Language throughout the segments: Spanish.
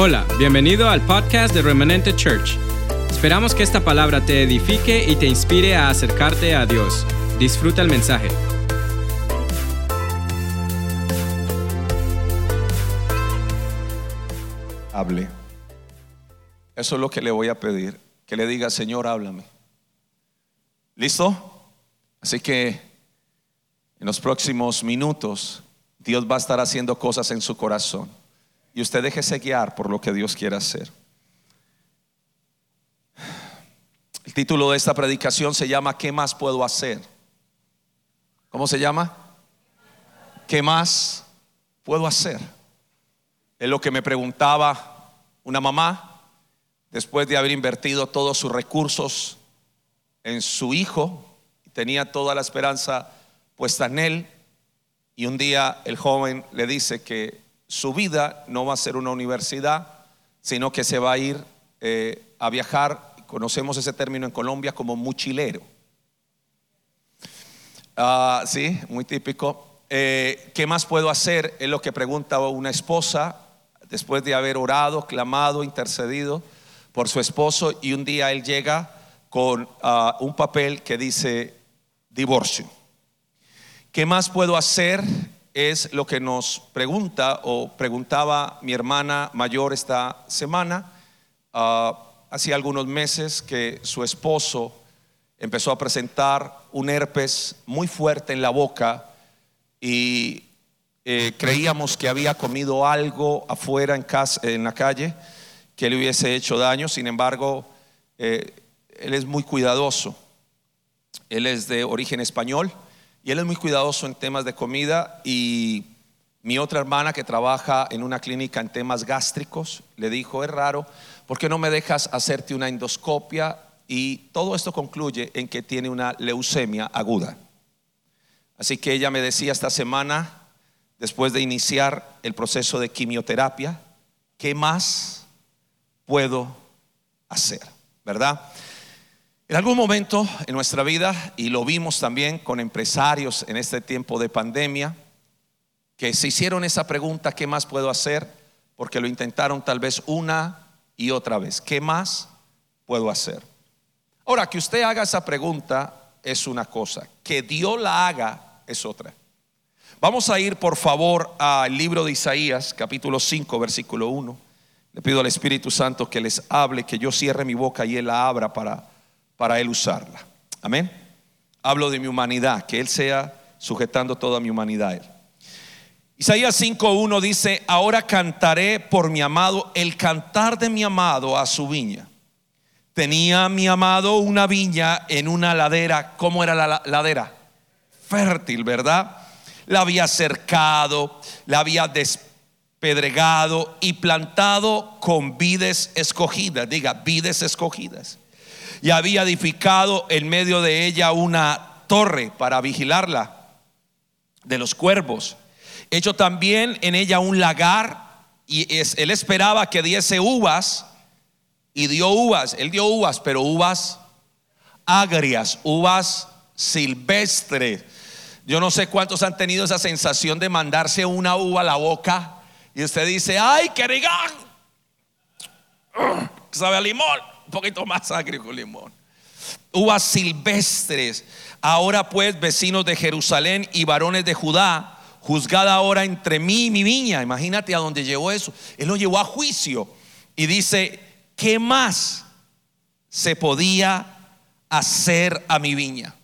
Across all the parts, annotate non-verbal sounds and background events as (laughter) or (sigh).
Hola, bienvenido al podcast de Remanente Church. Esperamos que esta palabra te edifique y te inspire a acercarte a Dios. Disfruta el mensaje. Hable. Eso es lo que le voy a pedir. Que le diga, Señor, háblame. ¿Listo? Así que en los próximos minutos Dios va a estar haciendo cosas en su corazón. Y usted déjese guiar por lo que Dios quiere hacer. El título de esta predicación se llama ¿Qué más puedo hacer? ¿Cómo se llama? ¿Qué más puedo hacer? Es lo que me preguntaba una mamá después de haber invertido todos sus recursos en su hijo. Tenía toda la esperanza puesta en él. Y un día el joven le dice que su vida no va a ser una universidad, sino que se va a ir eh, a viajar, conocemos ese término en Colombia como mochilero. Ah, sí, muy típico. Eh, ¿Qué más puedo hacer? Es lo que pregunta una esposa después de haber orado, clamado, intercedido por su esposo y un día él llega con ah, un papel que dice divorcio. ¿Qué más puedo hacer? Es lo que nos pregunta o preguntaba mi hermana mayor esta semana. Ah, hacía algunos meses que su esposo empezó a presentar un herpes muy fuerte en la boca y eh, creíamos que había comido algo afuera en la calle que le hubiese hecho daño. Sin embargo, eh, él es muy cuidadoso. Él es de origen español y él es muy cuidadoso en temas de comida y mi otra hermana que trabaja en una clínica en temas gástricos le dijo, es raro, ¿por qué no me dejas hacerte una endoscopia? Y todo esto concluye en que tiene una leucemia aguda. Así que ella me decía esta semana, después de iniciar el proceso de quimioterapia, ¿qué más puedo hacer? ¿Verdad? En algún momento en nuestra vida, y lo vimos también con empresarios en este tiempo de pandemia, que se hicieron esa pregunta, ¿qué más puedo hacer? Porque lo intentaron tal vez una y otra vez. ¿Qué más puedo hacer? Ahora, que usted haga esa pregunta es una cosa, que Dios la haga es otra. Vamos a ir por favor al libro de Isaías, capítulo 5, versículo 1. Le pido al Espíritu Santo que les hable, que yo cierre mi boca y Él la abra para para Él usarla. Amén. Hablo de mi humanidad, que Él sea sujetando toda mi humanidad Él. Isaías 5.1 dice, ahora cantaré por mi amado el cantar de mi amado a su viña. Tenía mi amado una viña en una ladera. ¿Cómo era la ladera? Fértil, ¿verdad? La había cercado, la había despedregado y plantado con vides escogidas. Diga, vides escogidas y había edificado en medio de ella una torre para vigilarla de los cuervos. Hecho también en ella un lagar y él esperaba que diese uvas y dio uvas. Él dio uvas, pero uvas agrias, uvas silvestres. Yo no sé cuántos han tenido esa sensación de mandarse una uva a la boca y usted dice, ay, qué rica, (clears throat) sabe a limón un poquito más agrio con limón. Uvas silvestres. Ahora pues, vecinos de Jerusalén y varones de Judá, juzgad ahora entre mí y mi viña. Imagínate a dónde llevó eso. Él lo llevó a juicio y dice, ¿qué más se podía hacer a mi viña?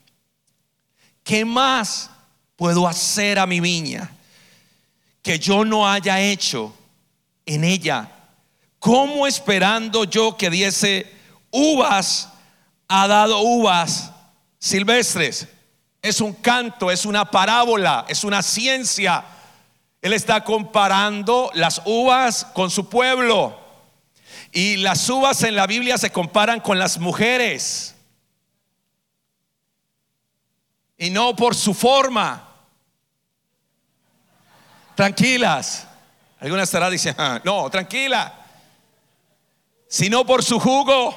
¿Qué más puedo hacer a mi viña que yo no haya hecho en ella? ¿Cómo esperando yo que diese uvas, ha dado uvas silvestres. Es un canto, es una parábola, es una ciencia. Él está comparando las uvas con su pueblo. Y las uvas en la Biblia se comparan con las mujeres. Y no por su forma. Tranquilas. Algunas estará diciendo, ah, no, tranquila. Sino por su jugo.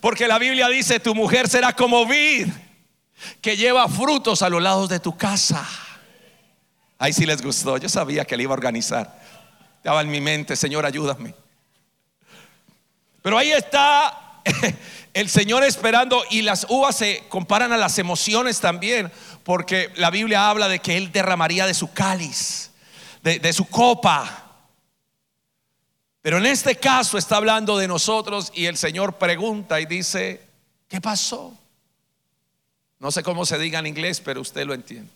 Porque la Biblia dice, tu mujer será como vid que lleva frutos a los lados de tu casa. Ahí sí les gustó, yo sabía que le iba a organizar. Estaba en mi mente, Señor, ayúdame. Pero ahí está (laughs) el Señor esperando y las uvas se comparan a las emociones también, porque la Biblia habla de que Él derramaría de su cáliz, de, de su copa. Pero en este caso está hablando de nosotros y el Señor pregunta y dice, ¿qué pasó? No sé cómo se diga en inglés, pero usted lo entiende.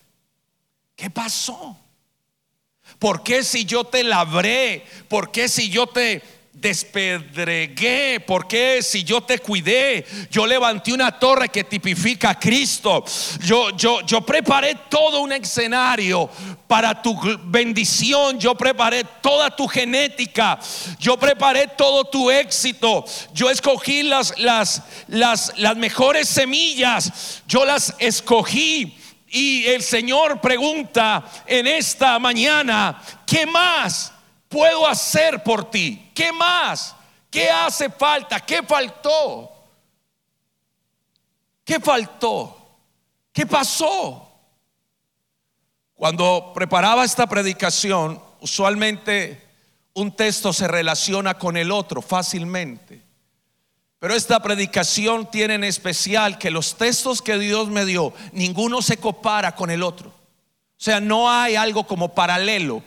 ¿Qué pasó? ¿Por qué si yo te labré? ¿Por qué si yo te despedregué? ¿Por qué si yo te cuidé? Yo levanté una torre que tipifica a Cristo. Yo, yo, yo preparé todo un escenario para tu bendición. Yo preparé toda tu genética. Yo preparé todo tu éxito. Yo escogí las, las, las, las mejores semillas. Yo las escogí. Y el Señor pregunta en esta mañana, ¿qué más puedo hacer por ti? ¿Qué más? ¿Qué hace falta? ¿Qué faltó? ¿Qué faltó? ¿Qué pasó? Cuando preparaba esta predicación, usualmente un texto se relaciona con el otro fácilmente. Pero esta predicación tiene en especial que los textos que Dios me dio, ninguno se compara con el otro. O sea, no hay algo como paralelo,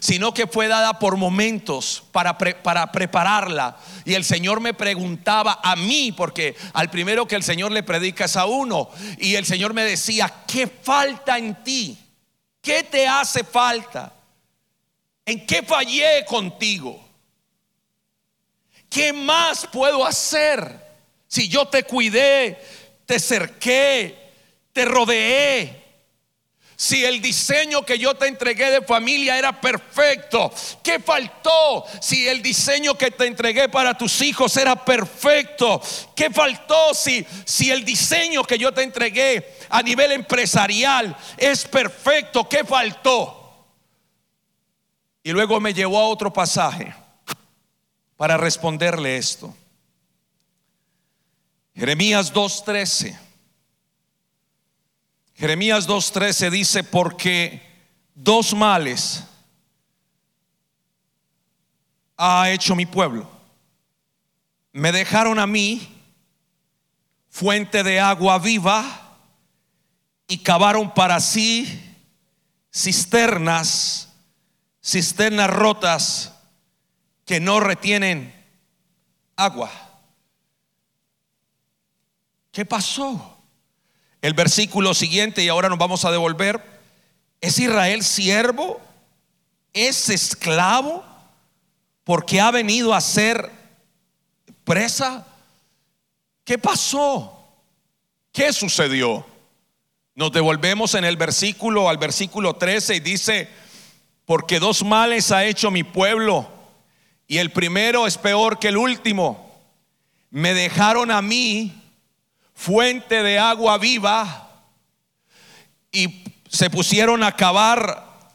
sino que fue dada por momentos para, para prepararla. Y el Señor me preguntaba a mí, porque al primero que el Señor le predica es a uno, y el Señor me decía, ¿qué falta en ti? ¿Qué te hace falta? ¿En qué fallé contigo? ¿Qué más puedo hacer? Si yo te cuidé, te cerqué, te rodeé. Si el diseño que yo te entregué de familia era perfecto, ¿qué faltó? Si el diseño que te entregué para tus hijos era perfecto, ¿qué faltó? Si, si el diseño que yo te entregué a nivel empresarial es perfecto, ¿qué faltó? Y luego me llevó a otro pasaje para responderle esto. Jeremías 2.13. Jeremías 2.13 dice, porque dos males ha hecho mi pueblo. Me dejaron a mí fuente de agua viva y cavaron para sí cisternas, cisternas rotas que no retienen agua. ¿Qué pasó? El versículo siguiente, y ahora nos vamos a devolver, ¿es Israel siervo? ¿Es esclavo? Porque ha venido a ser presa. ¿Qué pasó? ¿Qué sucedió? Nos devolvemos en el versículo al versículo 13 y dice, porque dos males ha hecho mi pueblo y el primero es peor que el último. Me dejaron a mí fuente de agua viva y se pusieron a cavar,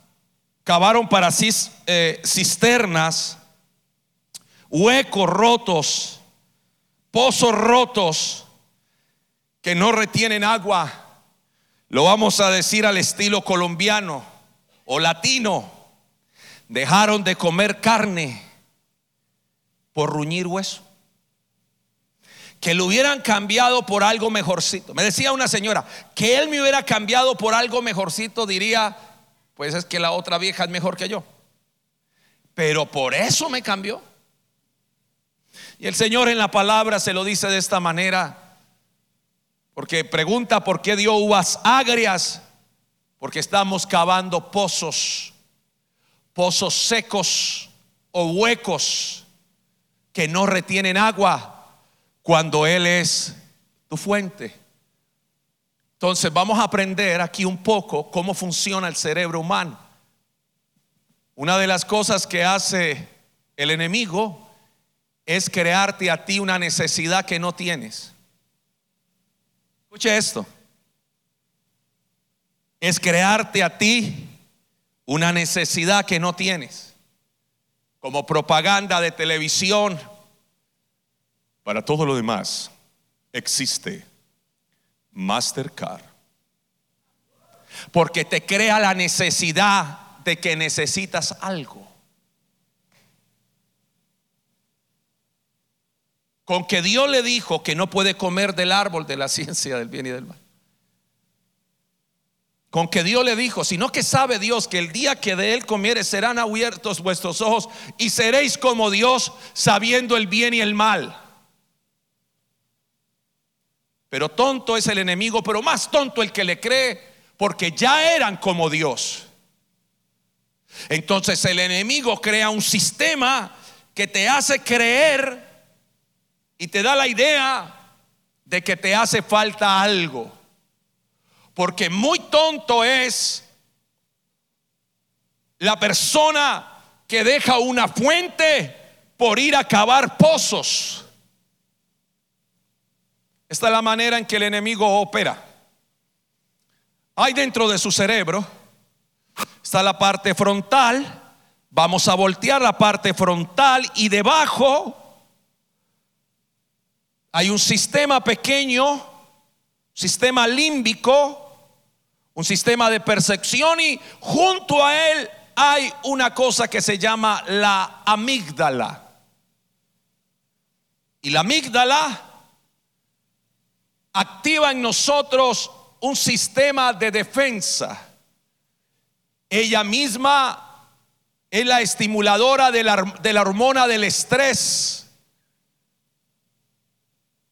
cavaron para sí eh, cisternas, huecos rotos, pozos rotos que no retienen agua. Lo vamos a decir al estilo colombiano o latino. Dejaron de comer carne por ruñir hueso. Que lo hubieran cambiado por algo mejorcito. Me decía una señora, que él me hubiera cambiado por algo mejorcito, diría, pues es que la otra vieja es mejor que yo. Pero por eso me cambió. Y el Señor en la palabra se lo dice de esta manera, porque pregunta por qué dio uvas agrias, porque estamos cavando pozos, pozos secos o huecos que no retienen agua cuando Él es tu fuente. Entonces vamos a aprender aquí un poco cómo funciona el cerebro humano. Una de las cosas que hace el enemigo es crearte a ti una necesidad que no tienes. Escuche esto. Es crearte a ti una necesidad que no tienes como propaganda de televisión. Para todo lo demás existe Mastercard. Porque te crea la necesidad de que necesitas algo. Con que Dios le dijo que no puede comer del árbol de la (laughs) ciencia del bien y del mal. Con que Dios le dijo, sino que sabe Dios que el día que de él comieres serán abiertos vuestros ojos y seréis como Dios sabiendo el bien y el mal. Pero tonto es el enemigo, pero más tonto el que le cree, porque ya eran como Dios. Entonces el enemigo crea un sistema que te hace creer y te da la idea de que te hace falta algo. Porque muy tonto es la persona que deja una fuente por ir a cavar pozos. Esta es la manera en que el enemigo opera. Hay dentro de su cerebro, está la parte frontal, vamos a voltear la parte frontal y debajo hay un sistema pequeño, sistema límbico, un sistema de percepción y junto a él hay una cosa que se llama la amígdala. Y la amígdala activa en nosotros un sistema de defensa. Ella misma es la estimuladora de la, de la hormona del estrés,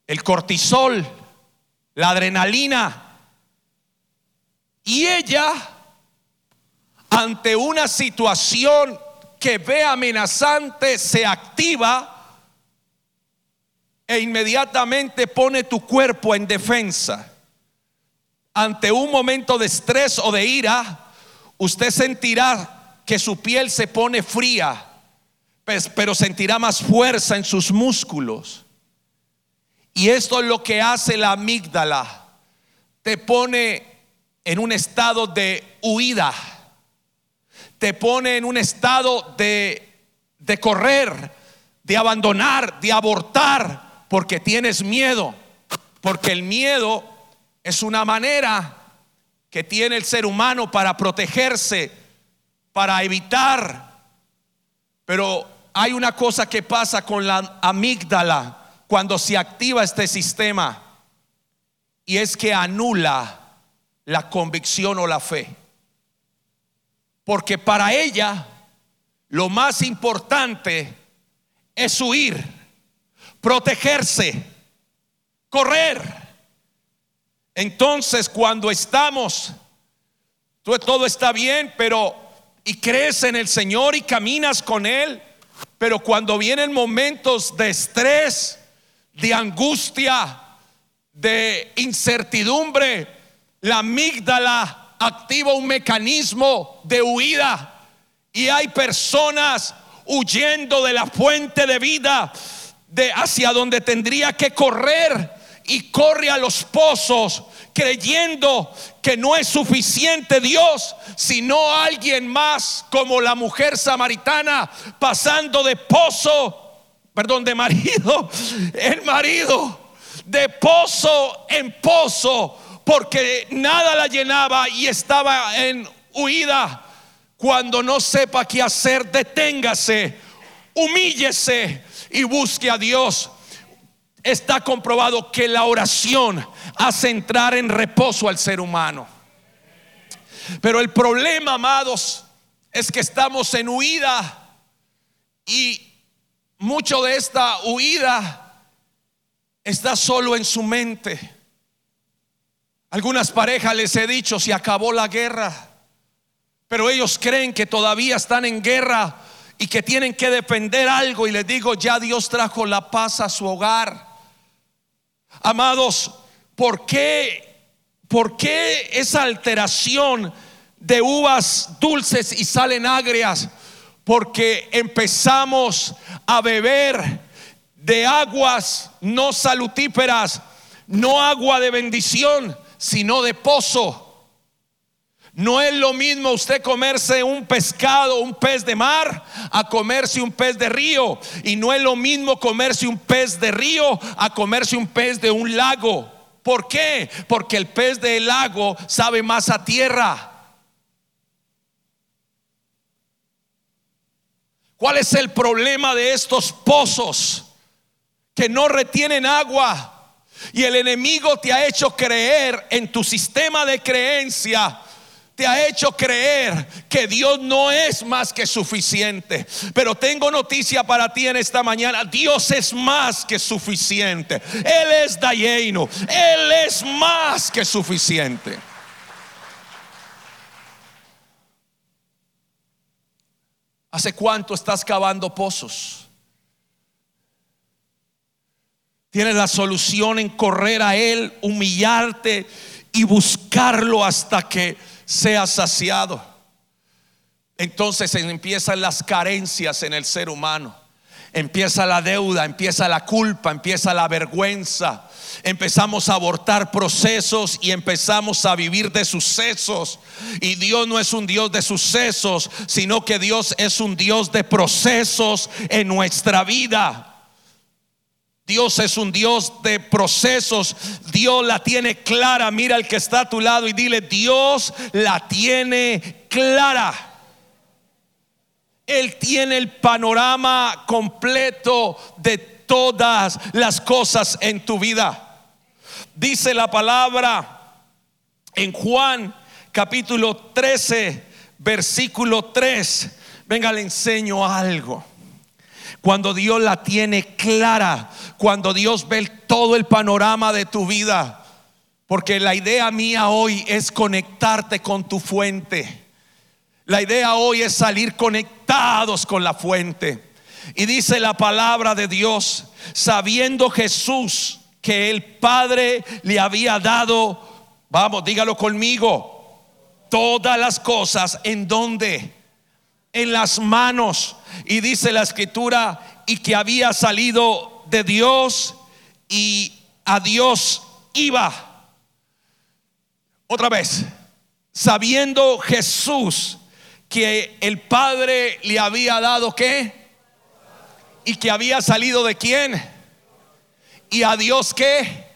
el cortisol, la adrenalina y ella, ante una situación que ve amenazante, se activa e inmediatamente pone tu cuerpo en defensa. Ante un momento de estrés o de ira, usted sentirá que su piel se pone fría, pues, pero sentirá más fuerza en sus músculos. Y esto es lo que hace la amígdala. Te pone en un estado de huida, te pone en un estado de, de correr, de abandonar, de abortar, porque tienes miedo, porque el miedo es una manera que tiene el ser humano para protegerse, para evitar. Pero hay una cosa que pasa con la amígdala cuando se activa este sistema y es que anula la convicción o la fe. Porque para ella lo más importante es huir, protegerse, correr. Entonces cuando estamos, todo está bien, pero y crees en el Señor y caminas con Él, pero cuando vienen momentos de estrés, de angustia, de incertidumbre, la amígdala activa un mecanismo de huida y hay personas huyendo de la fuente de vida de hacia donde tendría que correr y corre a los pozos creyendo que no es suficiente Dios, sino alguien más como la mujer samaritana pasando de pozo, perdón, de marido (laughs) en marido, de pozo en pozo porque nada la llenaba y estaba en huida. Cuando no sepa qué hacer, deténgase, humíllese y busque a Dios. Está comprobado que la oración hace entrar en reposo al ser humano. Pero el problema, amados, es que estamos en huida y mucho de esta huida está solo en su mente. Algunas parejas les he dicho, se acabó la guerra, pero ellos creen que todavía están en guerra y que tienen que defender algo y les digo, ya Dios trajo la paz a su hogar. Amados, ¿por qué, por qué esa alteración de uvas dulces y salen agrias? Porque empezamos a beber de aguas no salutíferas, no agua de bendición, sino de pozo. No es lo mismo usted comerse un pescado, un pez de mar, a comerse un pez de río. Y no es lo mismo comerse un pez de río a comerse un pez de un lago. ¿Por qué? Porque el pez del lago sabe más a tierra. ¿Cuál es el problema de estos pozos? que no retienen agua. Y el enemigo te ha hecho creer en tu sistema de creencia te ha hecho creer que Dios no es más que suficiente. Pero tengo noticia para ti en esta mañana. Dios es más que suficiente. Él es Dayeno. Él es más que suficiente. ¿Hace cuánto estás cavando pozos? Tienes la solución en correr a Él, humillarte y buscarlo hasta que sea saciado. Entonces empiezan las carencias en el ser humano. Empieza la deuda, empieza la culpa, empieza la vergüenza. Empezamos a abortar procesos y empezamos a vivir de sucesos. Y Dios no es un Dios de sucesos, sino que Dios es un Dios de procesos en nuestra vida. Dios es un Dios de procesos. Dios la tiene clara. Mira al que está a tu lado y dile, Dios la tiene clara. Él tiene el panorama completo de todas las cosas en tu vida. Dice la palabra en Juan capítulo 13, versículo 3. Venga, le enseño algo. Cuando Dios la tiene clara, cuando Dios ve todo el panorama de tu vida. Porque la idea mía hoy es conectarte con tu fuente. La idea hoy es salir conectados con la fuente. Y dice la palabra de Dios, sabiendo Jesús que el Padre le había dado, vamos, dígalo conmigo, todas las cosas en donde, en las manos. Y dice la escritura, y que había salido de Dios y a Dios iba. Otra vez, sabiendo Jesús que el Padre le había dado qué? Y que había salido de quién? Y a Dios qué?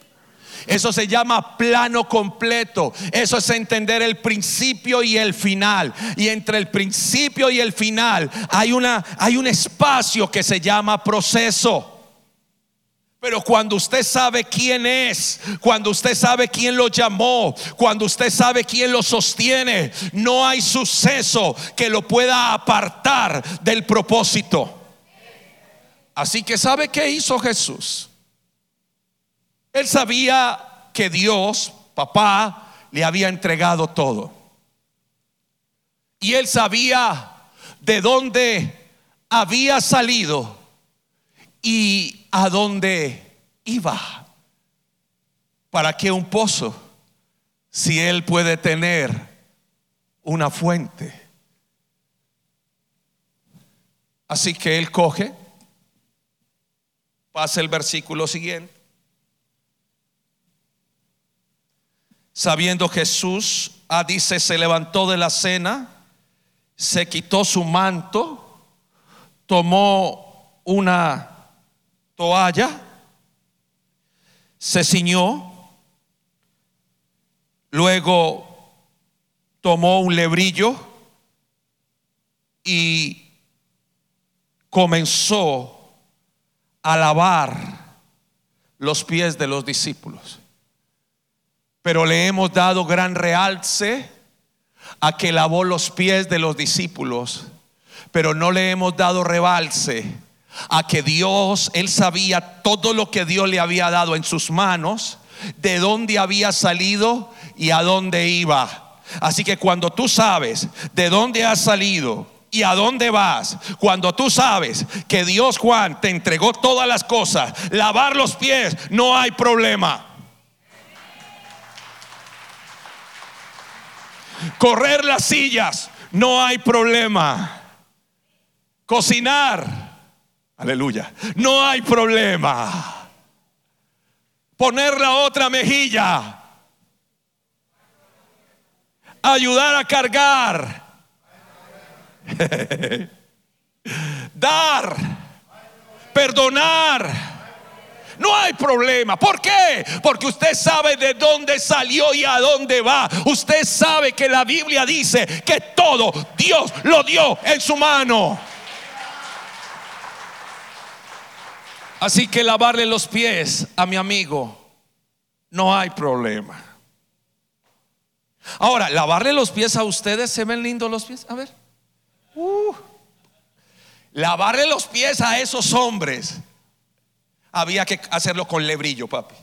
Eso se llama plano completo. Eso es entender el principio y el final. Y entre el principio y el final hay una hay un espacio que se llama proceso. Pero cuando usted sabe quién es, cuando usted sabe quién lo llamó, cuando usted sabe quién lo sostiene, no hay suceso que lo pueda apartar del propósito. Así que ¿sabe qué hizo Jesús? Él sabía que Dios, papá, le había entregado todo. Y él sabía de dónde había salido y a dónde iba. ¿Para qué un pozo si él puede tener una fuente? Así que él coge, pasa el versículo siguiente. Sabiendo Jesús, ah, dice, se levantó de la cena, se quitó su manto, tomó una toalla, se ciñó, luego tomó un lebrillo y comenzó a lavar los pies de los discípulos. Pero le hemos dado gran realce a que lavó los pies de los discípulos, pero no le hemos dado rebalse a que Dios, él sabía todo lo que Dios le había dado en sus manos, de dónde había salido y a dónde iba. Así que cuando tú sabes de dónde has salido y a dónde vas, cuando tú sabes que Dios Juan te entregó todas las cosas, lavar los pies, no hay problema. Correr las sillas, no hay problema. Cocinar, Aleluya. No hay problema. Poner la otra mejilla. Ayudar a cargar. (laughs) Dar. Perdonar. No hay problema. ¿Por qué? Porque usted sabe de dónde salió y a dónde va. Usted sabe que la Biblia dice que todo Dios lo dio en su mano. Así que lavarle los pies a mi amigo, no hay problema. Ahora, lavarle los pies a ustedes, ¿se ven lindos los pies? A ver. Uh. lavarle los pies a esos hombres, había que hacerlo con lebrillo, papi.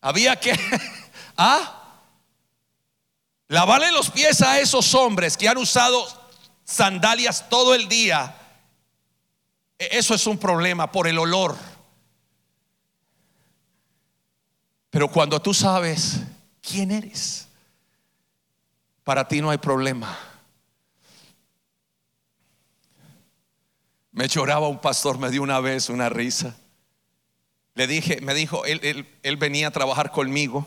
Había que, (laughs) ¿ah? Lavarle los pies a esos hombres que han usado sandalias todo el día. E, eso es un problema por el olor. Pero cuando tú sabes quién eres, para ti no hay problema. Me lloraba un pastor, me dio una vez una risa. Le dije, me dijo, él, él venía a trabajar conmigo.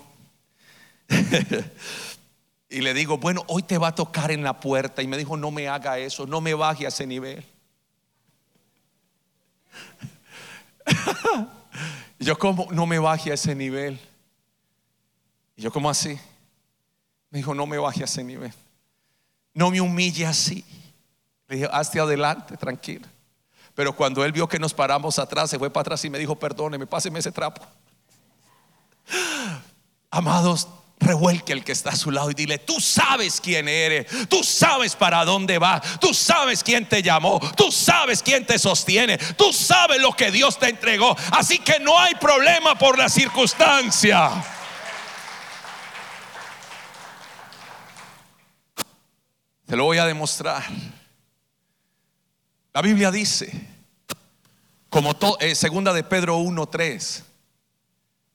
(laughs) y le digo, bueno, hoy te va a tocar en la puerta. Y me dijo, no me haga eso, no me baje a ese nivel. Y (laughs) yo como, no me baje a ese nivel. Y yo como así. Me dijo, no me baje a ese nivel. No me humille así. Le dije, hazte adelante, tranquilo. Pero cuando él vio que nos paramos atrás, se fue para atrás y me dijo, perdóneme, páseme ese trapo. (gasps) Amados, revuelque el que está a su lado y dile, tú sabes quién eres, tú sabes para dónde vas, tú sabes quién te llamó, tú sabes quién te sostiene, tú sabes lo que Dios te entregó. Así que no hay problema por la circunstancia. Te lo voy a demostrar. La Biblia dice, como eh, segunda de Pedro 1:3,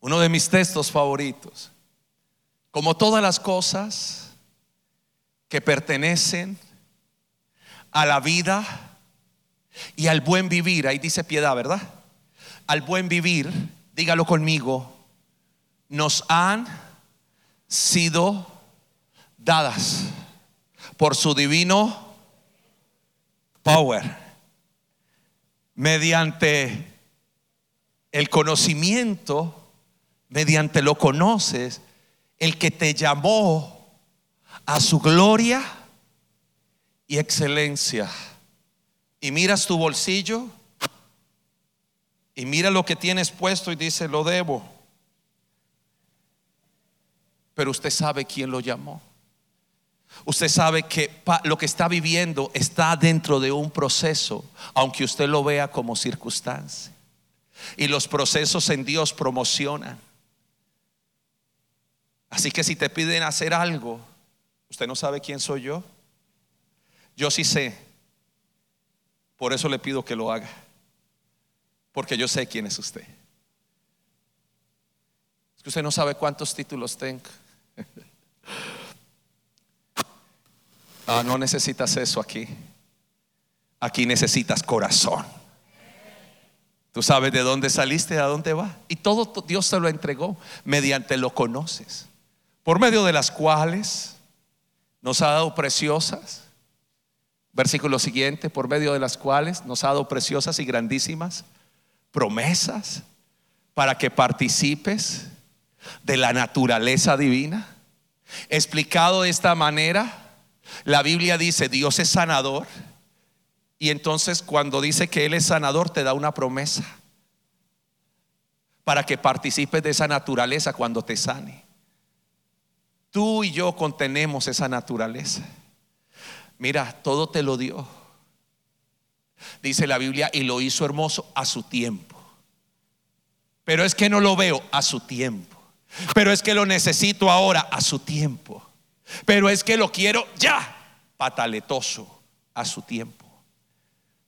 uno de mis textos favoritos, como todas las cosas que pertenecen a la vida y al buen vivir, ahí dice piedad, ¿verdad? Al buen vivir, dígalo conmigo, nos han sido dadas por su divino power mediante el conocimiento, mediante lo conoces, el que te llamó a su gloria y excelencia. Y miras tu bolsillo y mira lo que tienes puesto y dice, lo debo. Pero usted sabe quién lo llamó. Usted sabe que lo que está viviendo está dentro de un proceso, aunque usted lo vea como circunstancia. Y los procesos en Dios promocionan. Así que si te piden hacer algo, usted no sabe quién soy yo. Yo sí sé. Por eso le pido que lo haga. Porque yo sé quién es usted. Es que usted no sabe cuántos títulos tengo. (laughs) Ah, no necesitas eso aquí. Aquí necesitas corazón. Tú sabes de dónde saliste, a dónde va. Y todo Dios te lo entregó mediante lo conoces. Por medio de las cuales nos ha dado preciosas. Versículo siguiente, por medio de las cuales nos ha dado preciosas y grandísimas promesas para que participes de la naturaleza divina. Explicado de esta manera, la Biblia dice, Dios es sanador. Y entonces cuando dice que Él es sanador, te da una promesa para que participes de esa naturaleza cuando te sane. Tú y yo contenemos esa naturaleza. Mira, todo te lo dio. Dice la Biblia, y lo hizo hermoso a su tiempo. Pero es que no lo veo a su tiempo. Pero es que lo necesito ahora a su tiempo. Pero es que lo quiero ya, pataletoso, a su tiempo.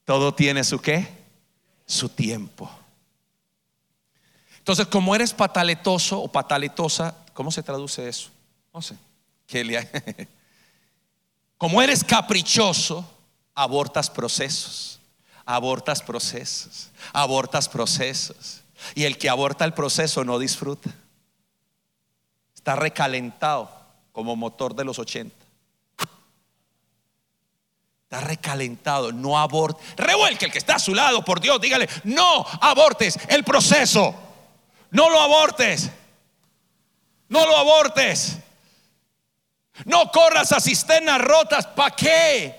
Todo tiene su qué? Su tiempo. Entonces, como eres pataletoso o pataletosa, ¿cómo se traduce eso? (laughs) Como eres caprichoso, abortas procesos, abortas procesos, abortas procesos. Y el que aborta el proceso no disfruta. Está recalentado como motor de los 80. Está recalentado, no aborte. Revuelque el que está a su lado, por Dios, dígale, no abortes el proceso. No lo abortes. No lo abortes. No corras a cisternas rotas. ¿Para qué?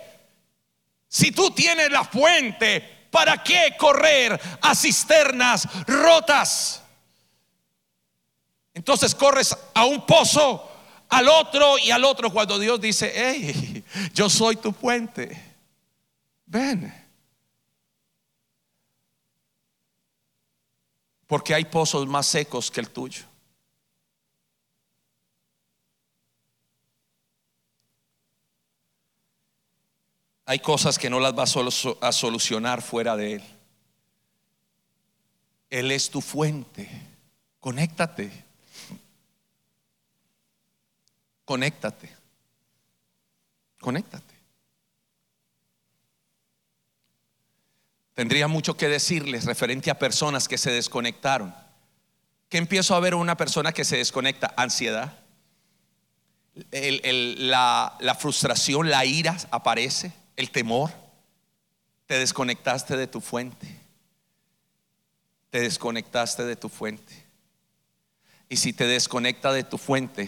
Si tú tienes la fuente ¿para qué correr a cisternas rotas? Entonces corres a un pozo, al otro y al otro cuando Dios dice, hey, yo soy tu puente. Ven. Porque hay pozos más secos que el tuyo. Hay cosas que no las vas a solucionar fuera de Él. Él es tu fuente. Conéctate. Conéctate. Conéctate. Tendría mucho que decirles referente a personas que se desconectaron. ¿Qué empiezo a ver una persona que se desconecta? Ansiedad. la, la frustración, la ira aparece, el temor. Te desconectaste de tu fuente. Te desconectaste de tu fuente. Y si te desconecta de tu fuente,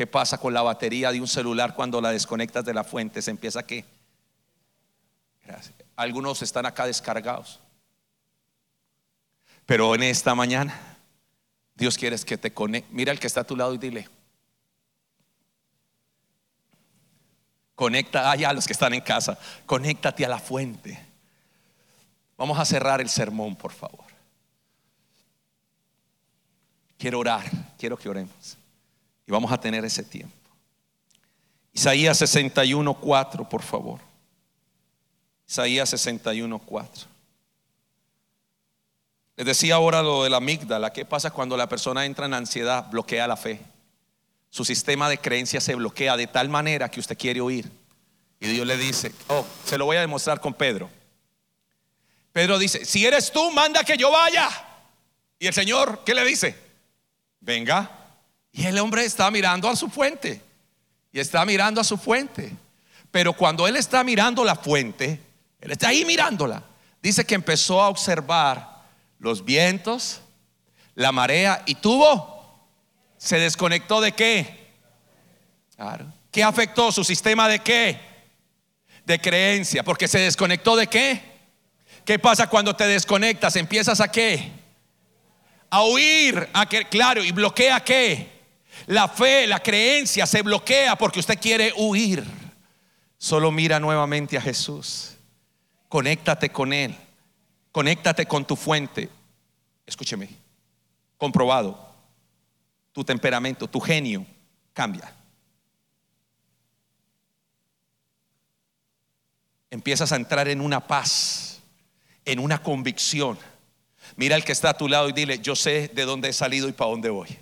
¿Qué pasa con la batería de un celular cuando la desconectas de la fuente? Se empieza a qué? Gracias. Algunos están acá descargados. Pero en esta mañana, Dios quiere que te conecte. Mira el que está a tu lado y dile. Conecta allá a los que están en casa. Conéctate a la fuente. Vamos a cerrar el sermón, por favor. Quiero orar. Quiero que oremos. Y vamos a tener ese tiempo. Isaías 61, 4, por favor. Isaías 61, 4. Les decía ahora lo de la amígdala. ¿Qué pasa cuando la persona entra en ansiedad? Bloquea la fe. Su sistema de creencias se bloquea de tal manera que usted quiere oír. Y Dios le dice, oh, se lo voy a demostrar con Pedro. Pedro dice, si eres tú, manda que yo vaya. Y el Señor, ¿qué le dice? Venga. Y el hombre está mirando a su fuente. Y está mirando a su fuente. Pero cuando él está mirando la fuente, él está ahí mirándola. Dice que empezó a observar los vientos, la marea y tuvo, se desconectó de qué? Claro. ¿Qué afectó su sistema de qué? De creencia, porque se desconectó de qué? ¿Qué pasa cuando te desconectas? Empiezas a qué? A huir, a que, claro, y bloquea qué? La fe, la creencia se bloquea porque usted quiere huir. Solo mira nuevamente a Jesús. Conéctate con Él. Conéctate con tu fuente. Escúcheme. Comprobado. Tu temperamento, tu genio cambia. Empiezas a entrar en una paz, en una convicción. Mira al que está a tu lado y dile, yo sé de dónde he salido y para dónde voy.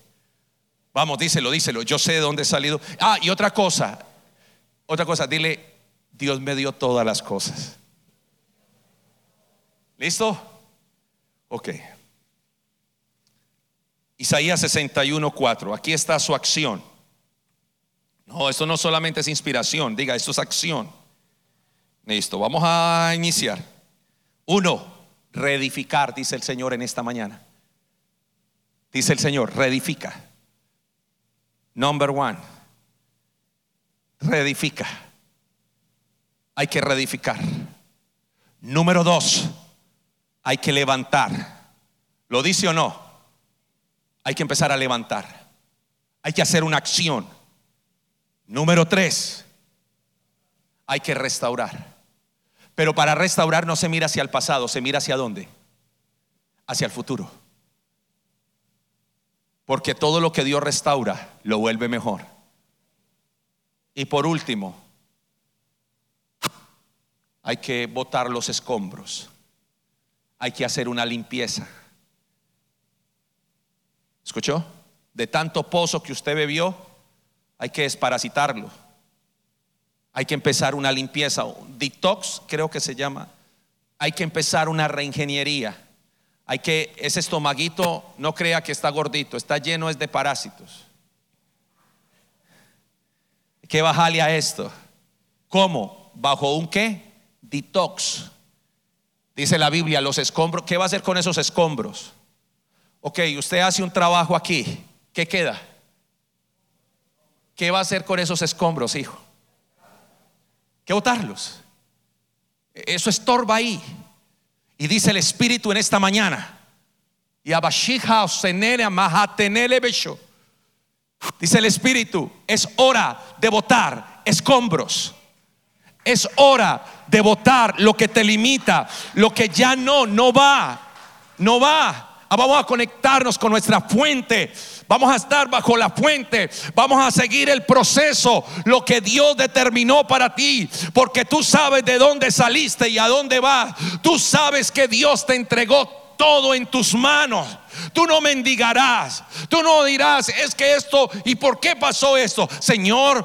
Vamos, díselo, díselo. Yo sé de dónde he salido. Ah, y otra cosa. Otra cosa, dile, Dios me dio todas las cosas. ¿Listo? Ok. Isaías 61, 4. Aquí está su acción. No, esto no solamente es inspiración. Diga, esto es acción. Listo, vamos a iniciar. Uno, reedificar, dice el Señor en esta mañana. Dice el Señor, reedifica. Number one, reedifica. Hay que reedificar. Número dos, hay que levantar. ¿Lo dice o no? Hay que empezar a levantar. Hay que hacer una acción. Número tres, hay que restaurar. Pero para restaurar no se mira hacia el pasado, se mira hacia dónde? Hacia el futuro. Porque todo lo que Dios restaura lo vuelve mejor. Y por último, hay que botar los escombros. Hay que hacer una limpieza. ¿Escuchó? De tanto pozo que usted bebió, hay que desparasitarlo. Hay que empezar una limpieza, un detox creo que se llama. Hay que empezar una reingeniería hay que, ese estomaguito no crea que está gordito, está lleno es de parásitos. Hay que bajarle a esto. ¿Cómo? ¿Bajo un qué? Detox. Dice la Biblia, los escombros. ¿Qué va a hacer con esos escombros? Ok, usted hace un trabajo aquí. ¿Qué queda? ¿Qué va a hacer con esos escombros, hijo? ¿Qué botarlos? Eso estorba ahí. Y dice el Espíritu en esta mañana. Y. Dice el Espíritu, es hora de botar escombros. Es hora de botar lo que te limita, lo que ya no, no va, no va. Ah, Vamos a conectarnos con nuestra fuente. Vamos a estar bajo la fuente. Vamos a seguir el proceso, lo que Dios determinó para ti. Porque tú sabes de dónde saliste y a dónde vas. Tú sabes que Dios te entregó todo en tus manos. Tú no mendigarás. Tú no dirás, es que esto, ¿y por qué pasó esto? Señor,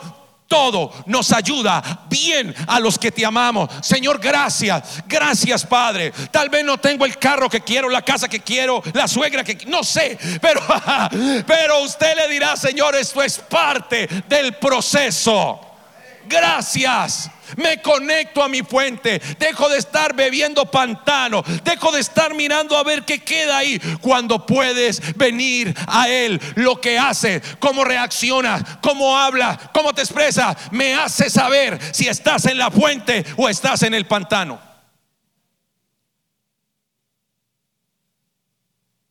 todo nos ayuda bien a los que te amamos. Señor, gracias. Gracias, Padre. Tal vez no tengo el carro que quiero, la casa que quiero, la suegra que no sé, pero (laughs) pero usted le dirá, Señor, esto es parte del proceso. Gracias. Me conecto a mi fuente. Dejo de estar bebiendo pantano. Dejo de estar mirando a ver qué queda ahí. Cuando puedes venir a Él. Lo que hace, cómo reacciona, cómo habla, cómo te expresa. Me hace saber si estás en la fuente o estás en el pantano.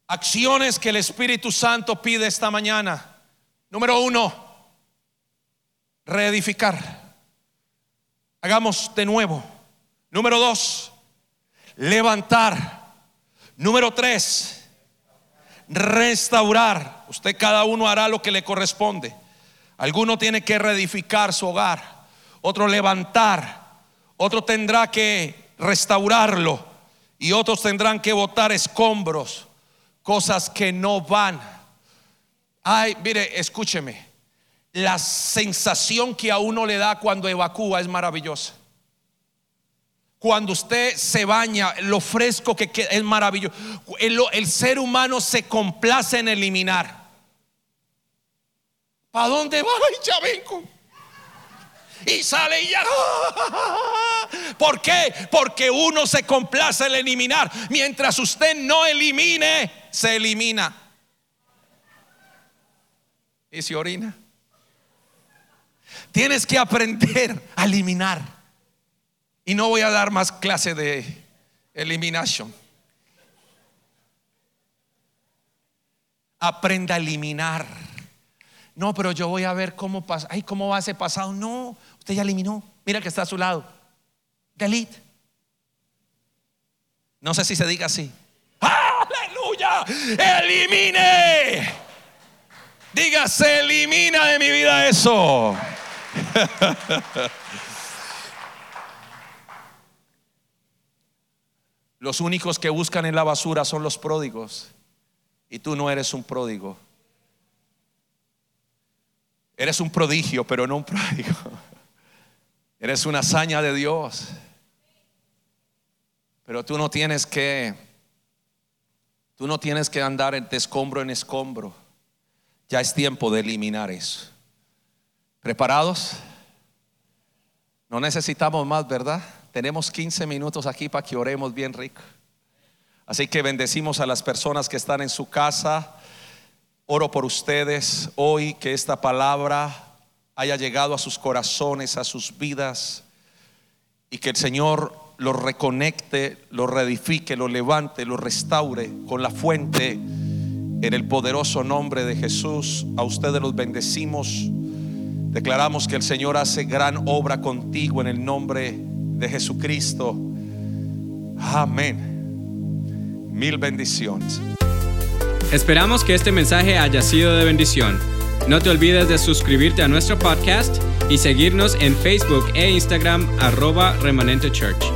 Acciones que el Espíritu Santo pide esta mañana. Número uno, reedificar. Hagamos de nuevo. Número dos, levantar. Número tres, restaurar. Usted cada uno hará lo que le corresponde. Alguno tiene que reedificar su hogar, otro levantar, otro tendrá que restaurarlo y otros tendrán que botar escombros, cosas que no van. Ay, mire, escúcheme la sensación que a uno le da cuando evacúa es maravillosa. Cuando usted se baña, lo fresco que queda es maravilloso. El, ser humano se complace en eliminar. ¿Para dónde va? Ay, ya. Y sale y ya. (laughs) ¿Por qué? Porque uno se complace en eliminar. Mientras usted no elimine, se elimina. Y se orina. Tienes que aprender a eliminar. Y no voy a dar más clase de eliminación. Aprenda a eliminar. No, pero yo voy a ver cómo pasa. Ay, ¿cómo va ese pasado? No, usted ya eliminó. Mira que está a su lado. Delete. No sé si se diga así. Aleluya. Elimine. Diga, se elimina de mi vida eso. (laughs) Los únicos que buscan en la basura son los pródigos. Y tú no eres un pródigo. Eres un prodigio, pero no un pródigo. (laughs) Eres una hazaña de Dios. Pero tú no tienes que, tú no tienes que andar de escombro en escombro. Ya es tiempo de eliminar eso. ¿Preparados? No necesitamos más, ¿verdad? Tenemos 15 minutos aquí para que oremos bien rico. Así que bendecimos a las personas que están en su casa. Oro por ustedes hoy que esta palabra haya llegado a sus corazones, a sus vidas y que el Señor los reconecte, los reedifique, los levante, los restaure con la fuente en el poderoso nombre de Jesús. A ustedes los bendecimos. Declaramos que el Señor hace gran obra contigo en el nombre de Jesucristo. Amén. Mil bendiciones. Esperamos que este mensaje haya sido de bendición. No te olvides de suscribirte a nuestro podcast y seguirnos en Facebook e Instagram arroba remanente church.